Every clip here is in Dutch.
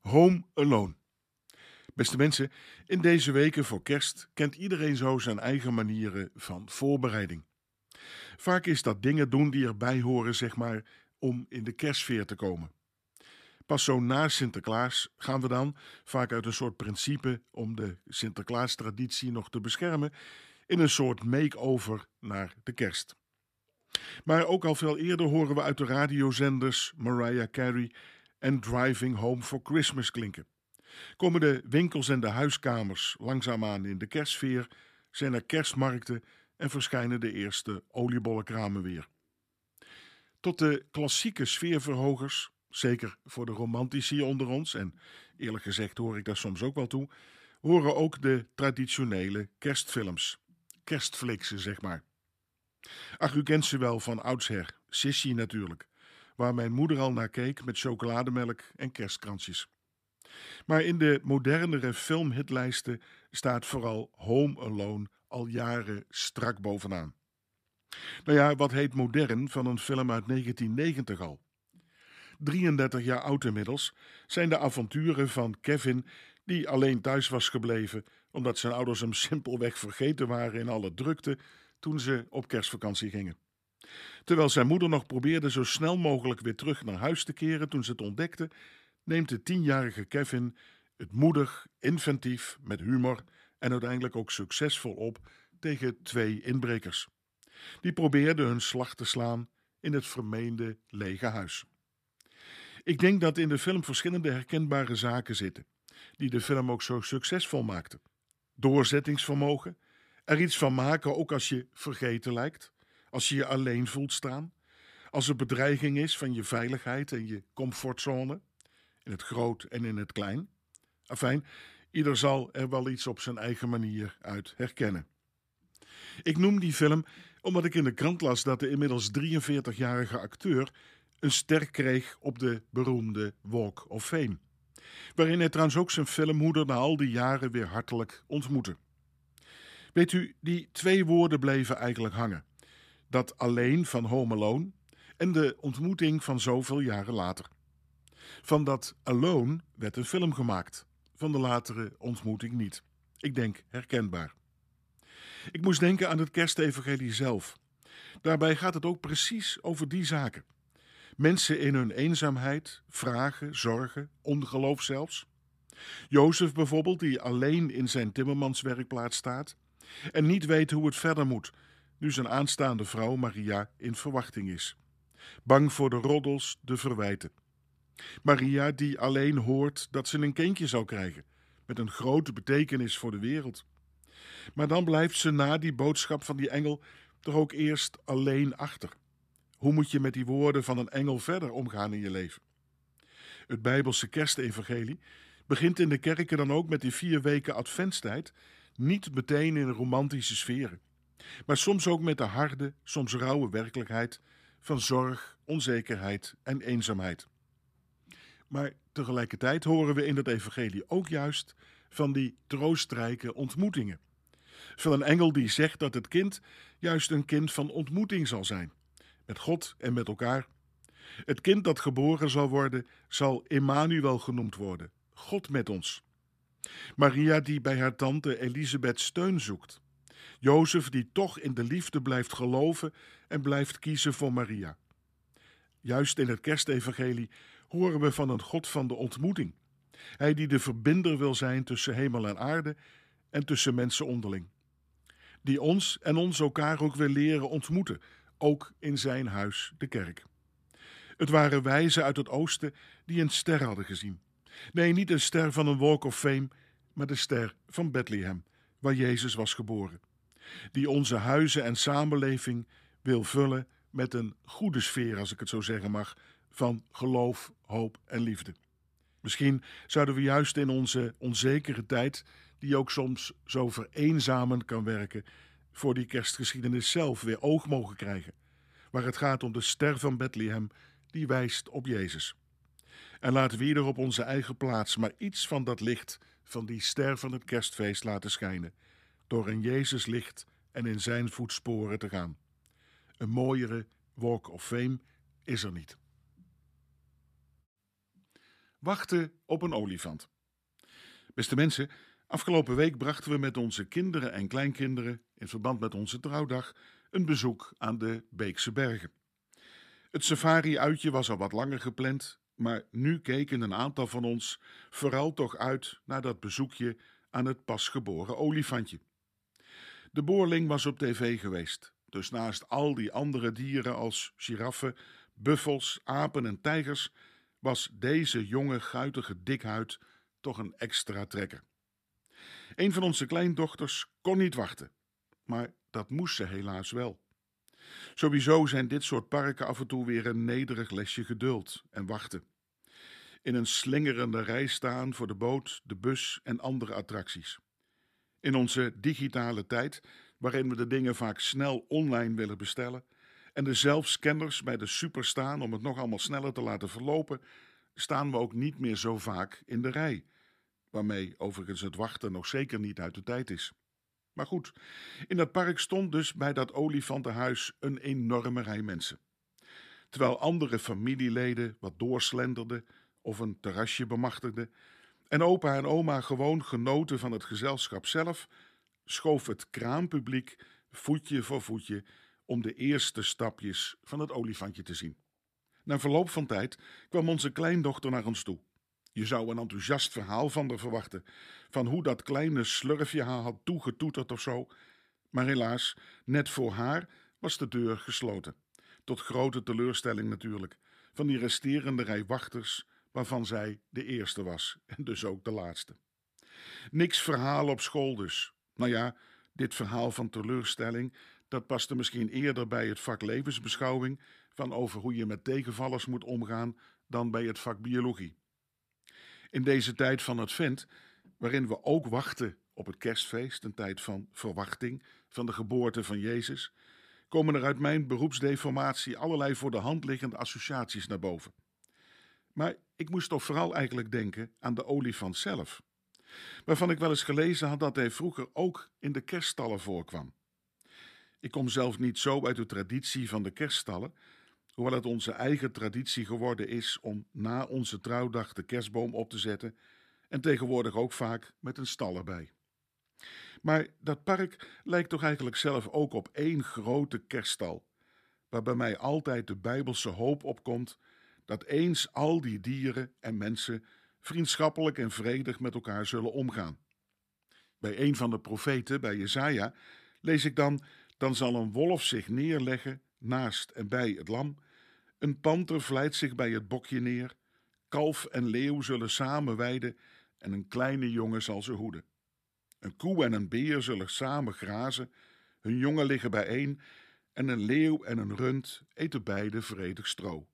Home Alone. Beste mensen, in deze weken voor kerst kent iedereen zo zijn eigen manieren van voorbereiding. Vaak is dat dingen doen die erbij horen, zeg maar, om in de kerstsfeer te komen. Pas zo na Sinterklaas gaan we dan, vaak uit een soort principe om de Sinterklaas-traditie nog te beschermen, in een soort make-over naar de kerst. Maar ook al veel eerder horen we uit de radiozenders Mariah Carey en Driving Home for Christmas klinken. Komen de winkels en de huiskamers langzaamaan in de kerstsfeer, zijn er kerstmarkten en verschijnen de eerste oliebollenkramen weer. Tot de klassieke sfeerverhogers, zeker voor de romantici onder ons, en eerlijk gezegd hoor ik daar soms ook wel toe, horen ook de traditionele kerstfilms. Kerstflixen, zeg maar. Ach, u kent ze wel van oudsher, Sissy natuurlijk, waar mijn moeder al naar keek met chocolademelk en kerstkransjes. Maar in de modernere filmhitlijsten staat vooral Home Alone al jaren strak bovenaan. Nou ja, wat heet modern van een film uit 1990 al? 33 jaar oud inmiddels zijn de avonturen van Kevin, die alleen thuis was gebleven omdat zijn ouders hem simpelweg vergeten waren in alle drukte toen ze op kerstvakantie gingen. Terwijl zijn moeder nog probeerde zo snel mogelijk weer terug naar huis te keren toen ze het ontdekte, neemt de tienjarige Kevin het moedig, inventief, met humor en uiteindelijk ook succesvol op tegen twee inbrekers. Die probeerden hun slag te slaan in het vermeende lege huis. Ik denk dat in de film verschillende herkenbare zaken zitten, die de film ook zo succesvol maakten. Doorzettingsvermogen, er iets van maken ook als je vergeten lijkt, als je je alleen voelt staan, als er bedreiging is van je veiligheid en je comfortzone, in het groot en in het klein. Afijn, ieder zal er wel iets op zijn eigen manier uit herkennen. Ik noem die film omdat ik in de krant las dat de inmiddels 43-jarige acteur een ster kreeg op de beroemde Walk of Fame. Waarin hij trouwens ook zijn filmmoeder na al die jaren weer hartelijk ontmoette. Weet u, die twee woorden bleven eigenlijk hangen. Dat alleen van Home Alone en de ontmoeting van zoveel jaren later. Van dat Alone werd een film gemaakt, van de latere ontmoeting niet. Ik denk herkenbaar. Ik moest denken aan het kerstevangelie zelf. Daarbij gaat het ook precies over die zaken. Mensen in hun eenzaamheid, vragen, zorgen, ongeloof zelfs. Jozef bijvoorbeeld, die alleen in zijn timmermanswerkplaats staat en niet weet hoe het verder moet, nu zijn aanstaande vrouw Maria in verwachting is. Bang voor de roddels, de verwijten. Maria die alleen hoort dat ze een kindje zou krijgen, met een grote betekenis voor de wereld. Maar dan blijft ze na die boodschap van die engel toch ook eerst alleen achter. Hoe moet je met die woorden van een engel verder omgaan in je leven? Het Bijbelse kerstevangelie begint in de kerken dan ook met die vier weken adventstijd, niet meteen in romantische sferen, maar soms ook met de harde, soms rauwe werkelijkheid van zorg, onzekerheid en eenzaamheid. Maar tegelijkertijd horen we in het evangelie ook juist van die troostrijke ontmoetingen. Van een engel die zegt dat het kind juist een kind van ontmoeting zal zijn, met God en met elkaar. Het kind dat geboren zal worden, zal Emmanuel genoemd worden, God met ons. Maria die bij haar tante Elisabeth steun zoekt. Jozef die toch in de liefde blijft geloven en blijft kiezen voor Maria. Juist in het kerstevangelie horen we van een God van de ontmoeting. Hij die de verbinder wil zijn tussen hemel en aarde en tussen mensen onderling. Die ons en ons elkaar ook wil leren ontmoeten, ook in zijn huis, de kerk. Het waren wijzen uit het oosten die een ster hadden gezien. Nee, niet een ster van een walk of fame, maar de ster van Bethlehem, waar Jezus was geboren. Die onze huizen en samenleving wil vullen met een goede sfeer, als ik het zo zeggen mag, van geloof, hoop en liefde. Misschien zouden we juist in onze onzekere tijd, die ook soms zo vereenzamend kan werken, voor die kerstgeschiedenis zelf weer oog mogen krijgen, waar het gaat om de ster van Bethlehem die wijst op Jezus. En laten we ieder op onze eigen plaats maar iets van dat licht van die ster van het kerstfeest laten schijnen, door in Jezus licht en in zijn voetsporen te gaan. Een mooiere walk of fame is er niet. Wachten op een olifant. Beste mensen, afgelopen week brachten we met onze kinderen en kleinkinderen in verband met onze trouwdag een bezoek aan de Beekse Bergen. Het safari-uitje was al wat langer gepland, maar nu keken een aantal van ons vooral toch uit naar dat bezoekje aan het pasgeboren olifantje. De boorling was op tv geweest, dus naast al die andere dieren als giraffen, buffels, apen en tijgers, was deze jonge, guitige dikhuid toch een extra trekker. Een van onze kleindochters kon niet wachten, maar dat moest ze helaas wel. Sowieso zijn dit soort parken af en toe weer een nederig lesje geduld en wachten. In een slingerende rij staan voor de boot, de bus en andere attracties. In onze digitale tijd, waarin we de dingen vaak snel online willen bestellen en de zelfscanners bij de super staan om het nog allemaal sneller te laten verlopen, staan we ook niet meer zo vaak in de rij, waarmee overigens het wachten nog zeker niet uit de tijd is. Maar goed, in dat park stond dus bij dat olifantenhuis een enorme rij mensen. Terwijl andere familieleden wat doorslenderden of een terrasje bemachtigden en opa en oma gewoon genoten van het gezelschap zelf, schoof het kraampubliek voetje voor voetje om de eerste stapjes van het olifantje te zien. Na verloop van tijd kwam onze kleindochter naar ons toe. Je zou een enthousiast verhaal van haar verwachten, van hoe dat kleine slurfje haar had toegetoeterd of zo. Maar helaas, net voor haar was de deur gesloten. Tot grote teleurstelling natuurlijk, van die resterende rij wachters, waarvan zij de eerste was en dus ook de laatste. Niks verhaal op school dus. Nou ja, dit verhaal van teleurstelling, dat paste misschien eerder bij het vak levensbeschouwing, van over hoe je met tegenvallers moet omgaan, dan bij het vak biologie. In deze tijd van Advent, waarin we ook wachten op het kerstfeest, een tijd van verwachting van de geboorte van Jezus, komen er uit mijn beroepsdeformatie allerlei voor de hand liggende associaties naar boven. Maar ik moest toch vooral eigenlijk denken aan de olifant zelf, waarvan ik wel eens gelezen had dat hij vroeger ook in de kerststallen voorkwam. Ik kom zelf niet zo uit de traditie van de kerststallen, hoewel het onze eigen traditie geworden is om na onze trouwdag de kerstboom op te zetten en tegenwoordig ook vaak met een stal erbij. Maar dat park lijkt toch eigenlijk zelf ook op één grote kerststal, waar bij mij altijd de bijbelse hoop opkomt dat eens al die dieren en mensen vriendschappelijk en vredig met elkaar zullen omgaan. Bij een van de profeten, bij Jesaja, lees ik dan: Dan zal een wolf zich neerleggen naast en bij het lam, een panter vlijt zich bij het bokje neer, kalf en leeuw zullen samen weiden en een kleine jongen zal ze hoeden. Een koe en een beer zullen samen grazen, hun jongen liggen bijeen en een leeuw en een rund eten beide vredig stro.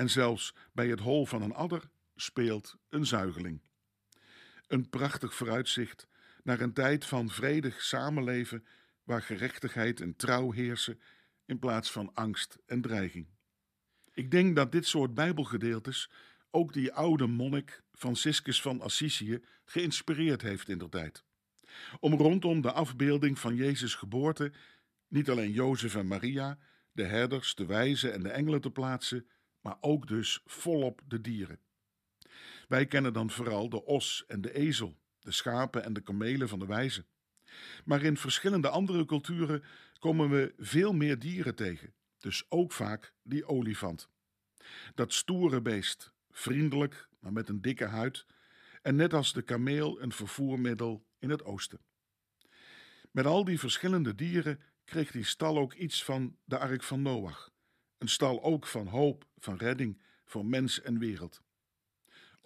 En zelfs bij het hol van een adder speelt een zuigeling. Een prachtig vooruitzicht naar een tijd van vredig samenleven waar gerechtigheid en trouw heersen in plaats van angst en dreiging. Ik denk dat dit soort Bijbelgedeeltes ook die oude monnik Franciscus van Assisië geïnspireerd heeft in de tijd. Om rondom de afbeelding van Jezus' geboorte niet alleen Jozef en Maria, de herders, de wijzen en de engelen te plaatsen, maar ook dus volop de dieren. Wij kennen dan vooral de os en de ezel, de schapen en de kamelen van de wijzen. Maar in verschillende andere culturen komen we veel meer dieren tegen, dus ook vaak die olifant. Dat stoere beest, vriendelijk, maar met een dikke huid, en net als de kameel een vervoermiddel in het oosten. Met al die verschillende dieren kreeg die stal ook iets van de ark van Noach. Een stal ook van hoop, van redding voor mens en wereld.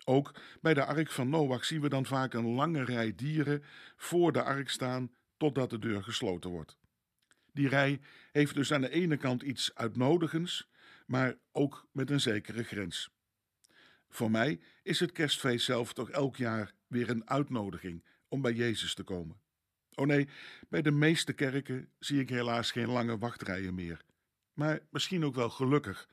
Ook bij de ark van Noach zien we dan vaak een lange rij dieren voor de ark staan totdat de deur gesloten wordt. Die rij heeft dus aan de ene kant iets uitnodigends, maar ook met een zekere grens. Voor mij is het kerstfeest zelf toch elk jaar weer een uitnodiging om bij Jezus te komen. Oh nee, bij de meeste kerken zie ik helaas geen lange wachtrijen meer. Maar misschien ook wel gelukkig,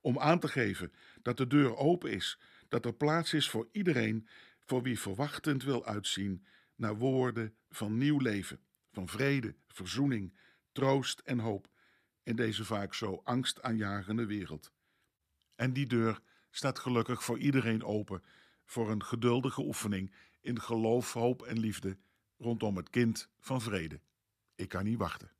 om aan te geven dat de deur open is, dat er plaats is voor iedereen voor wie verwachtend wil uitzien naar woorden van nieuw leven, van vrede, verzoening, troost en hoop in deze vaak zo angstaanjagende wereld. En die deur staat gelukkig voor iedereen open voor een geduldige oefening in geloof, hoop en liefde rondom het kind van vrede. Ik kan niet wachten.